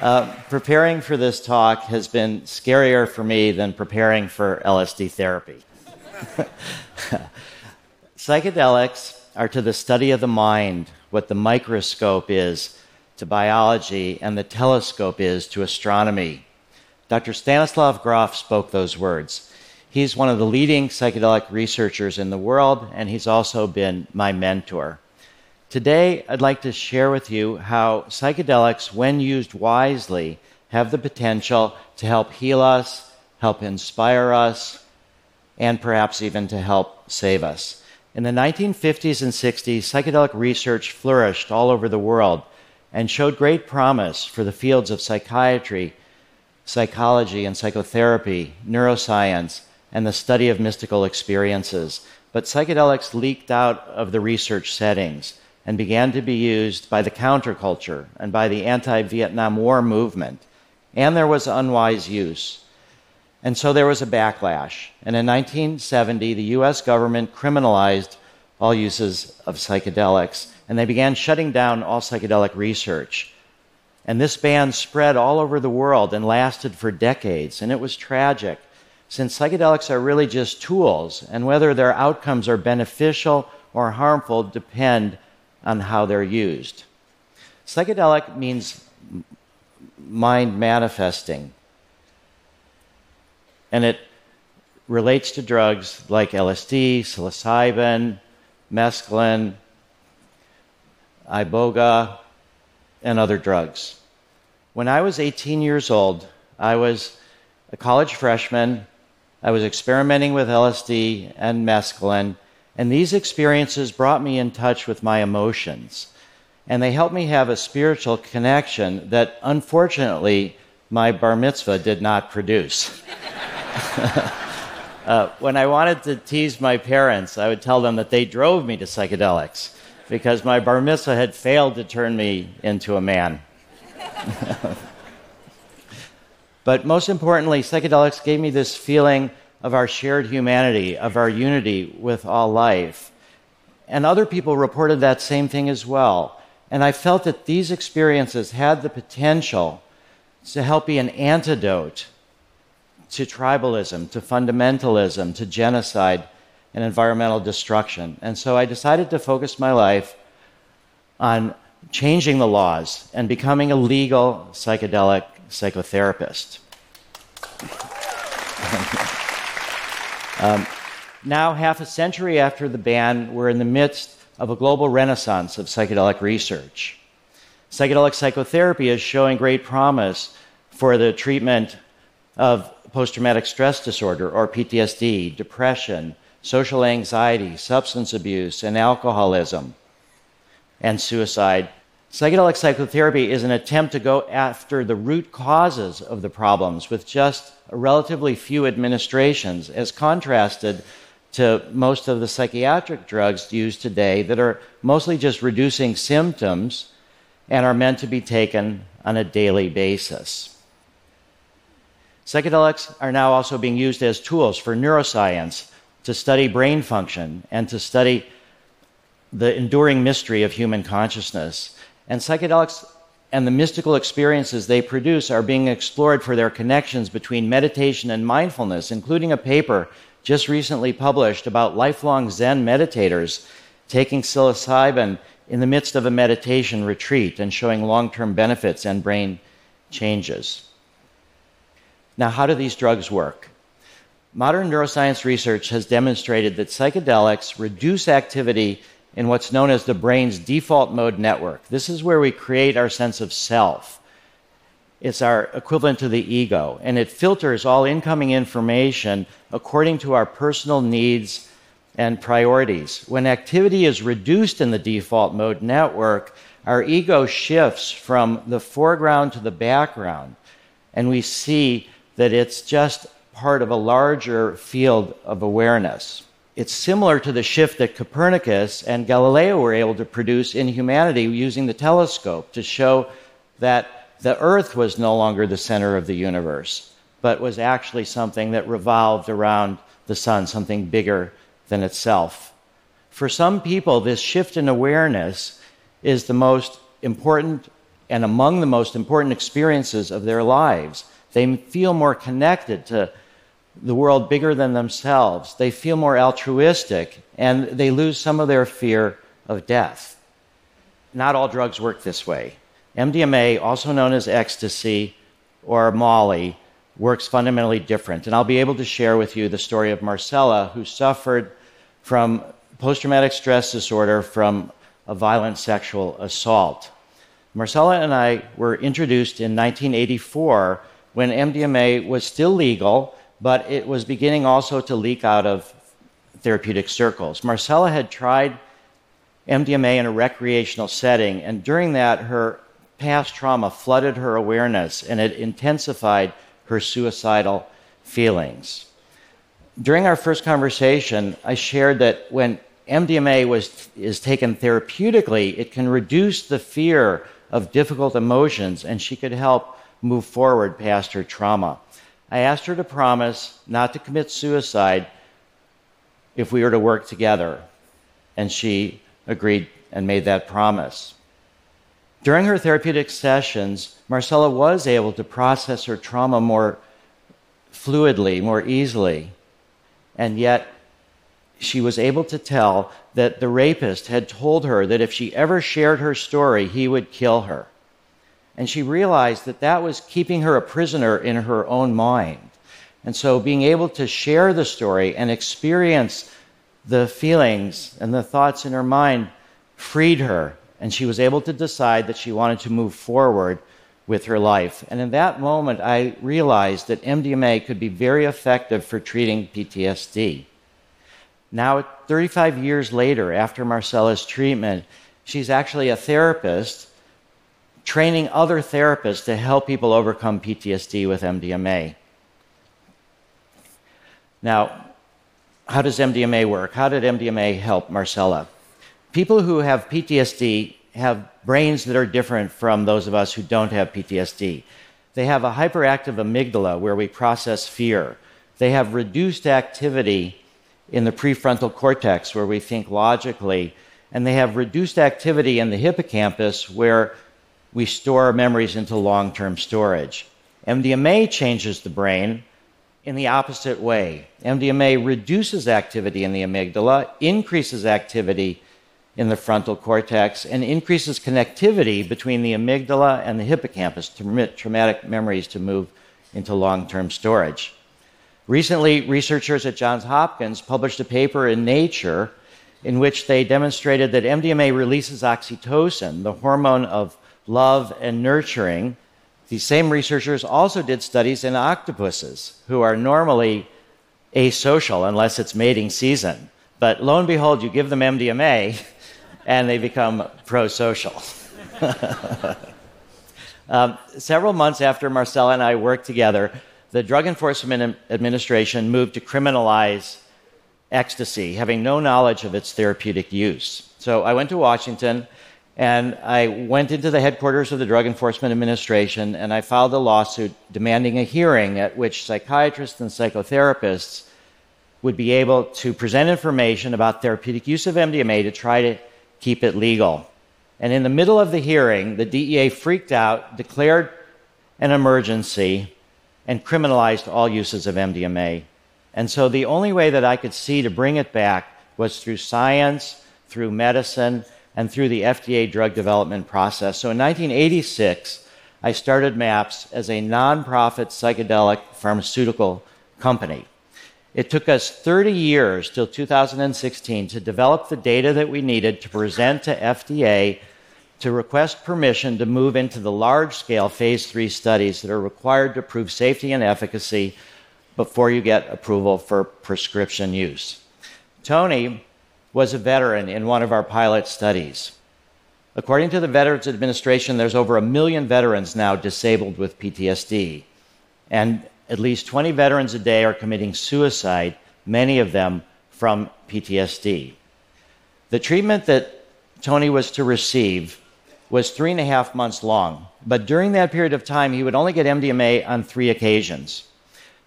Uh, preparing for this talk has been scarier for me than preparing for LSD therapy. Psychedelics are to the study of the mind what the microscope is to biology and the telescope is to astronomy. Dr. Stanislav Grof spoke those words. He's one of the leading psychedelic researchers in the world, and he's also been my mentor. Today, I'd like to share with you how psychedelics, when used wisely, have the potential to help heal us, help inspire us, and perhaps even to help save us. In the 1950s and 60s, psychedelic research flourished all over the world and showed great promise for the fields of psychiatry, psychology and psychotherapy, neuroscience, and the study of mystical experiences. But psychedelics leaked out of the research settings and began to be used by the counterculture and by the anti Vietnam War movement. And there was unwise use. And so there was a backlash. And in 1970, the US government criminalized all uses of psychedelics, and they began shutting down all psychedelic research. And this ban spread all over the world and lasted for decades, and it was tragic, since psychedelics are really just tools, and whether their outcomes are beneficial or harmful depend on how they're used. Psychedelic means mind manifesting, and it relates to drugs like LSD, psilocybin, mescaline, iboga, and other drugs. When I was 18 years old, I was a college freshman. I was experimenting with LSD and mescaline, and these experiences brought me in touch with my emotions. And they helped me have a spiritual connection that, unfortunately, my bar mitzvah did not produce. uh, when I wanted to tease my parents, I would tell them that they drove me to psychedelics because my bar mitzvah had failed to turn me into a man. but most importantly, psychedelics gave me this feeling of our shared humanity, of our unity with all life. And other people reported that same thing as well. And I felt that these experiences had the potential to help be an antidote to tribalism, to fundamentalism, to genocide and environmental destruction. And so I decided to focus my life on changing the laws and becoming a legal psychedelic psychotherapist. um, now, half a century after the ban, we're in the midst of a global renaissance of psychedelic research. Psychedelic psychotherapy is showing great promise for the treatment of post traumatic stress disorder or PTSD, depression, social anxiety, substance abuse, and alcoholism, and suicide. Psychedelic psychotherapy is an attempt to go after the root causes of the problems with just relatively few administrations, as contrasted to most of the psychiatric drugs used today that are mostly just reducing symptoms and are meant to be taken on a daily basis. Psychedelics are now also being used as tools for neuroscience to study brain function and to study the enduring mystery of human consciousness. And psychedelics and the mystical experiences they produce are being explored for their connections between meditation and mindfulness, including a paper just recently published about lifelong Zen meditators taking psilocybin in the midst of a meditation retreat and showing long term benefits and brain changes. Now, how do these drugs work? Modern neuroscience research has demonstrated that psychedelics reduce activity in what's known as the brain's default mode network. This is where we create our sense of self. It's our equivalent to the ego, and it filters all incoming information according to our personal needs and priorities. When activity is reduced in the default mode network, our ego shifts from the foreground to the background, and we see that it's just part of a larger field of awareness. It's similar to the shift that Copernicus and Galileo were able to produce in humanity using the telescope to show that the Earth was no longer the center of the universe, but was actually something that revolved around the sun, something bigger than itself. For some people, this shift in awareness is the most important and among the most important experiences of their lives. They feel more connected to the world bigger than themselves. They feel more altruistic, and they lose some of their fear of death. Not all drugs work this way. MDMA, also known as ecstasy or Molly, works fundamentally different. And I'll be able to share with you the story of Marcella, who suffered from post traumatic stress disorder from a violent sexual assault. Marcella and I were introduced in 1984 when MDMA was still legal, but it was beginning also to leak out of therapeutic circles. Marcella had tried MDMA in a recreational setting, and during that, her past trauma flooded her awareness and it intensified her suicidal feelings. During our first conversation, I shared that when MDMA was, is taken therapeutically, it can reduce the fear of difficult emotions and she could help move forward past her trauma. I asked her to promise not to commit suicide if we were to work together, and she agreed and made that promise. During her therapeutic sessions, Marcella was able to process her trauma more fluidly, more easily, and yet she was able to tell that the rapist had told her that if she ever shared her story, he would kill her. And she realized that that was keeping her a prisoner in her own mind. And so being able to share the story and experience the feelings and the thoughts in her mind freed her. And she was able to decide that she wanted to move forward with her life. And in that moment, I realized that MDMA could be very effective for treating PTSD. Now, 35 years later, after Marcella's treatment, she's actually a therapist training other therapists to help people overcome PTSD with MDMA. Now, how does MDMA work? How did MDMA help Marcella? People who have PTSD have brains that are different from those of us who don't have PTSD. They have a hyperactive amygdala where we process fear. They have reduced activity in the prefrontal cortex where we think logically. And they have reduced activity in the hippocampus where we store memories into long term storage. MDMA changes the brain in the opposite way. MDMA reduces activity in the amygdala, increases activity in the frontal cortex, and increases connectivity between the amygdala and the hippocampus to permit traumatic memories to move into long term storage. Recently, researchers at Johns Hopkins published a paper in Nature in which they demonstrated that MDMA releases oxytocin, the hormone of love, and nurturing. These same researchers also did studies in octopuses, who are normally asocial unless it's mating season. But lo and behold, you give them MDMA and they become pro social. um, several months after Marcella and I worked together, the Drug Enforcement Administration moved to criminalize ecstasy, having no knowledge of its therapeutic use. So I went to Washington and I went into the headquarters of the Drug Enforcement Administration and I filed a lawsuit demanding a hearing at which psychiatrists and psychotherapists would be able to present information about therapeutic use of MDMA to try to keep it legal. And in the middle of the hearing, the DEA freaked out, declared an emergency, and criminalized all uses of MDMA. And so the only way that I could see to bring it back was through science, through medicine, and through the FDA drug development process. So in 1986, I started MAPS as a nonprofit psychedelic pharmaceutical company. It took us 30 years till 2016 to develop the data that we needed to present to FDA to request permission to move into the large scale phase three studies that are required to prove safety and efficacy before you get approval for prescription use. Tony was a veteran in one of our pilot studies. According to the Veterans Administration, there's over a million veterans now disabled with PTSD. And at least 20 veterans a day are committing suicide, many of them from PTSD. The treatment that Tony was to receive was three and a half months long, but during that period of time, he would only get MDMA on three occasions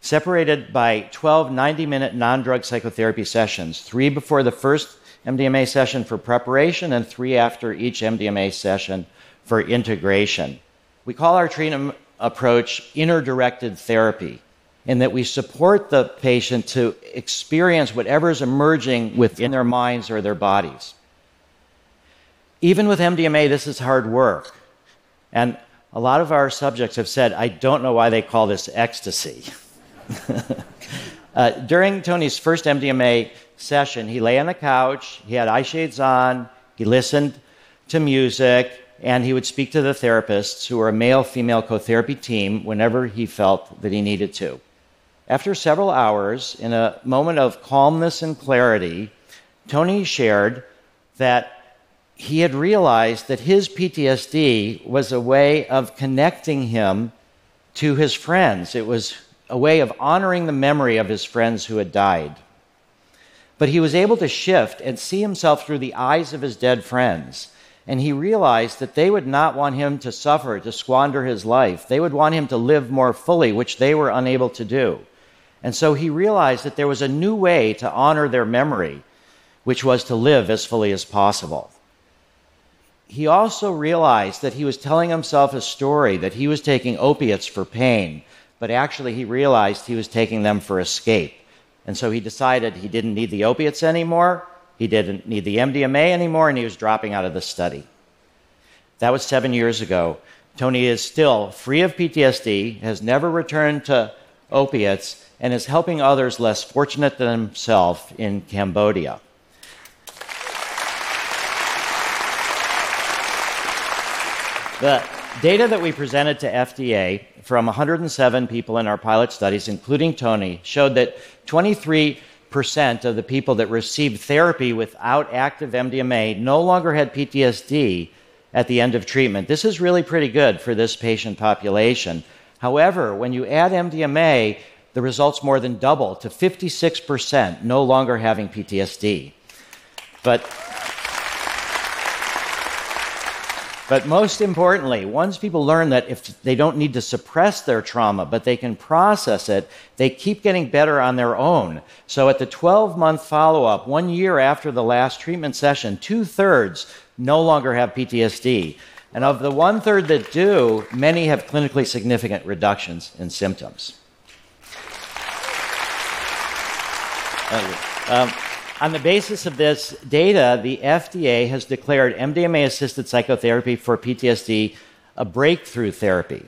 separated by 12 90 minute non drug psychotherapy sessions, three before the first MDMA session for preparation and three after each MDMA session for integration. We call our treatment approach inner directed therapy, in that we support the patient to experience whatever is emerging within their minds or their bodies. Even with MDMA, this is hard work. And a lot of our subjects have said, I don't know why they call this ecstasy. uh, during Tony's first MDMA session, he lay on the couch, he had eye shades on, he listened to music, and he would speak to the therapists, who were a male female co therapy team, whenever he felt that he needed to. After several hours, in a moment of calmness and clarity, Tony shared that he had realized that his PTSD was a way of connecting him to his friends. It was a way of honoring the memory of his friends who had died. But he was able to shift and see himself through the eyes of his dead friends. And he realized that they would not want him to suffer, to squander his life. They would want him to live more fully, which they were unable to do. And so he realized that there was a new way to honor their memory, which was to live as fully as possible he also realized that he was telling himself a story that he was taking opiates for pain, but actually he realized he was taking them for escape. And so he decided he didn't need the opiates anymore, he didn't need the MDMA anymore, and he was dropping out of the study. That was seven years ago. Tony is still free of PTSD, has never returned to opiates, and is helping others less fortunate than himself in Cambodia. The data that we presented to FDA from 107 people in our pilot studies, including Tony, showed that 23% of the people that received therapy without active MDMA no longer had PTSD at the end of treatment. This is really pretty good for this patient population. However, when you add MDMA, the results more than double to 56% no longer having PTSD. But But most importantly, once people learn that if they don't need to suppress their trauma, but they can process it, they keep getting better on their own. So at the 12 month follow up, one year after the last treatment session, two thirds no longer have PTSD. And of the one third that do, many have clinically significant reductions in symptoms. Um, on the basis of this data, the FDA has declared MDMA assisted psychotherapy for PTSD a breakthrough therapy.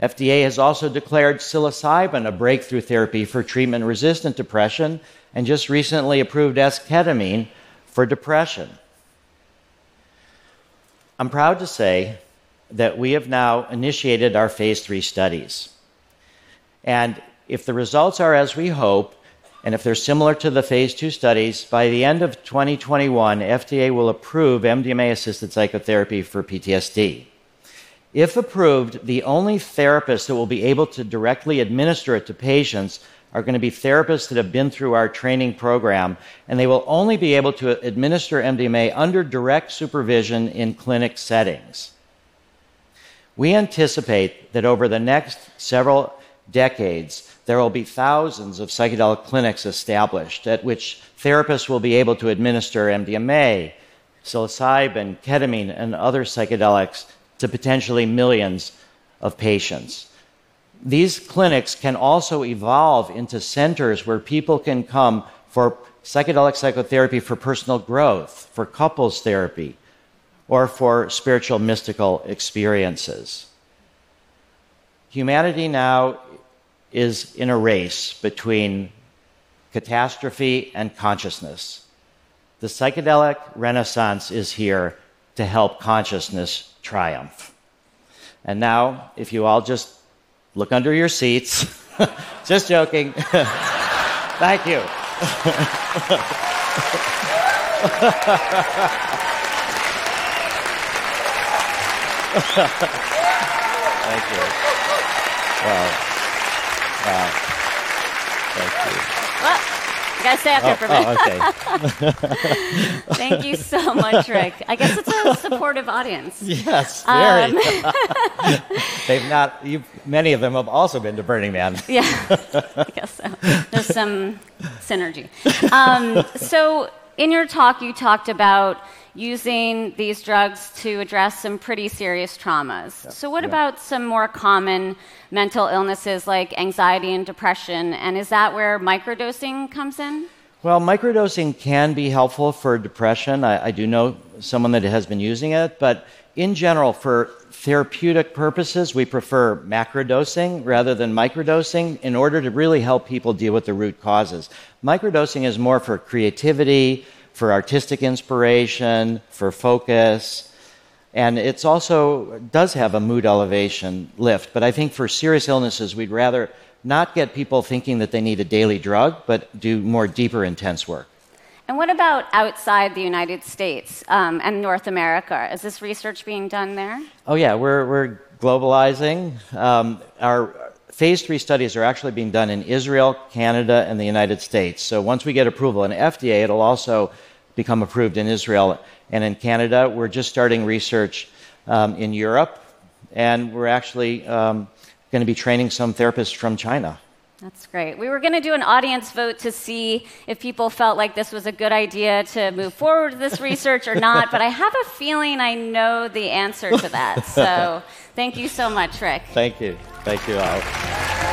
FDA has also declared psilocybin a breakthrough therapy for treatment resistant depression and just recently approved esketamine for depression. I'm proud to say that we have now initiated our phase three studies. And if the results are as we hope, and if they're similar to the phase two studies, by the end of 2021, FDA will approve MDMA assisted psychotherapy for PTSD. If approved, the only therapists that will be able to directly administer it to patients are going to be therapists that have been through our training program, and they will only be able to administer MDMA under direct supervision in clinic settings. We anticipate that over the next several decades, there will be thousands of psychedelic clinics established at which therapists will be able to administer MDMA, psilocybin, ketamine, and other psychedelics to potentially millions of patients. These clinics can also evolve into centers where people can come for psychedelic psychotherapy for personal growth, for couples therapy, or for spiritual mystical experiences. Humanity now is in a race between catastrophe and consciousness. The psychedelic renaissance is here to help consciousness triumph. And now, if you all just look under your seats, just joking. Thank you. Thank you. Well, Wow. Thank you. Well, you gotta stay after oh, for a minute. Oh, okay. Thank you so much, Rick. I guess it's a supportive audience. Yes, very. Um, They've not. You, many of them have also been to Burning Man. yeah, I guess so. There's some synergy. Um, so, in your talk, you talked about using these drugs to address some pretty serious traumas. Yeah. So, what yeah. about some more common mental illnesses like anxiety and depression? And is that where microdosing comes in? Well, microdosing can be helpful for depression. I, I, do know someone that has been using it, but in general, for therapeutic purposes, we prefer macrodosing rather than microdosing in order to really help people deal with the root causes. Microdosing is more for creativity, for artistic inspiration, for focus, and it's also does have a mood elevation lift. But I think for serious illnesses, we'd rather not get people thinking that they need a daily drug, but do more deeper, intense work. And what about outside the United States um, and North America? Is this research being done there? Oh, yeah, we're, we're globalizing. Um, our phase three studies are actually being done in Israel, Canada, and the United States. So once we get approval in FDA, it'll also become approved in Israel and in Canada. We're just starting research um, in Europe, and we're actually um, going to be training some therapists from China. That's great. We were going to do an audience vote to see if people felt like this was a good idea to move forward with this research or not, but I have a feeling I know the answer to that. So thank you so much, Rick. Thank you. Thank you, Al.